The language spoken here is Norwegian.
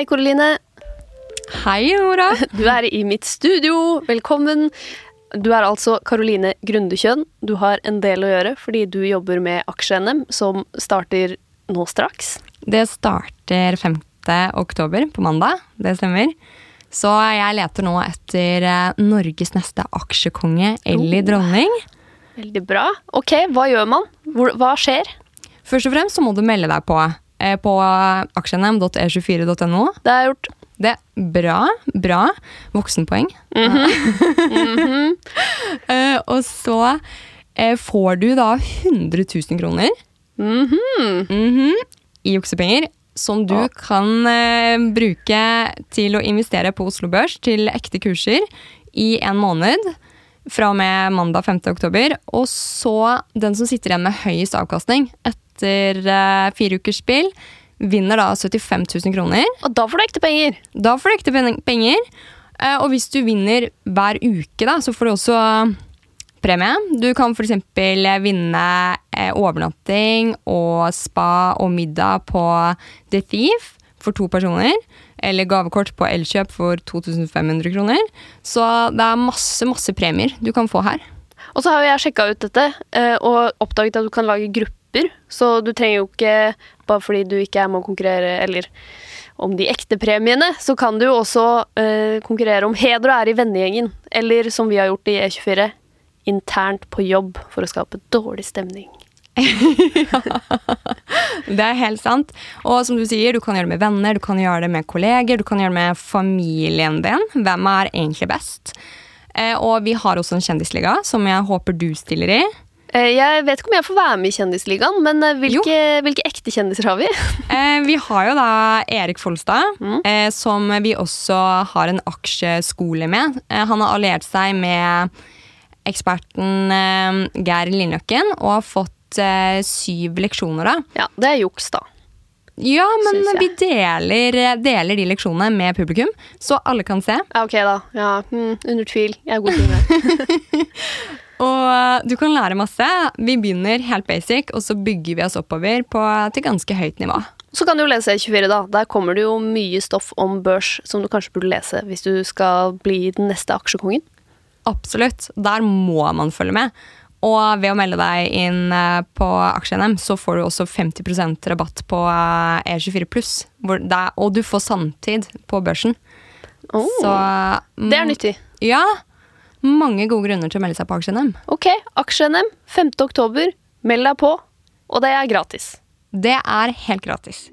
Hei, Karoline. Hei, Nora. Du er i mitt studio. Velkommen. Du er altså Karoline Grundekjønn. Du har en del å gjøre fordi du jobber med aksje-NM, som starter nå straks. Det starter 5. oktober, på mandag. Det stemmer. Så jeg leter nå etter eh, Norges neste aksjekonge eller Oh. dronning. Veldig bra. Ok, hva gjør man? Hva skjer? Først og fremst så må du melde deg på på aksjenem.e24.no. Det er gjort. Det er bra. Bra. Voksenpoeng. Eh, og så uh, får du da 100 000 kroner mm -hmm. i juksepenger. Som du Ja. kan uh, bruke til å investere på Oslo Børs til ekte kurser i en måned. Fra og med mandag 5. oktober. Og så den som sitter igjen med høyest avkastning etter eh, fire ukers spill, vinner da 75 000 kroner. Og da får du ekte penger. Da får du ekte penger. Uh, Og hvis du vinner hver uke, da, så får du også premie. Du kan f.eks. vinne uh, overnatting og spa og middag på The Thief for to personer. Eller gavekort på Elkjøp for 2500 kroner. Så det er masse, masse premier du kan få her. Og så har jo jeg sjekka ut dette eh, og oppdaget at du kan lage grupper. Så du trenger jo ikke, bare fordi du ikke er med å konkurrere eller om de ekte premiene, så kan du også eh, konkurrere om heder og ære i vennegjengen. Eller som vi har gjort i E24, internt på jobb for å skape dårlig stemning. Det er helt sant. Og som du sier, du kan gjøre det med venner, du kan gjøre det med kolleger, du kan gjøre det med familien din. Hvem er egentlig best? Eh, og vi har også en kjendisliga, som jeg håper du stiller i. Eh, jeg vet ikke om jeg får være med i Kjendisligaen, men eh, hvilke, hvilke ekte kjendiser har vi? Vi har jo da Erik Folstad, Mm. som vi også har en aksjeskole med. Han har alliert seg med eksperten Geir Lindløkken og har fått syv leksjoner da. Ja, det er juks, da. Ja, men vi deler, deler de leksjonene med publikum, så alle kan se. Ja, ok, da. Ja, mm, under tvil. Jeg er god til det. Og eh, du kan lære masse. Vi begynner helt basic, og så bygger vi oss oppover på, til ganske høyt nivå. Så kan du lese E24, da. Der kommer det jo mye stoff om børs som du kanskje burde lese hvis du skal bli den neste aksjekongen. Absolutt. Der må man følge med. Og ved å melde deg inn eh, på Aksje-NM, så får du også 50% rabatt på eh, E24 pluss. Og du får sanntid på børsen. Oh, Så det er nyttig. Ja. Mange gode grunner til å melde seg på Aksje-NM. Ok, Aksje-NM 5. oktober. Meld deg på, og det er gratis. Det er helt gratis.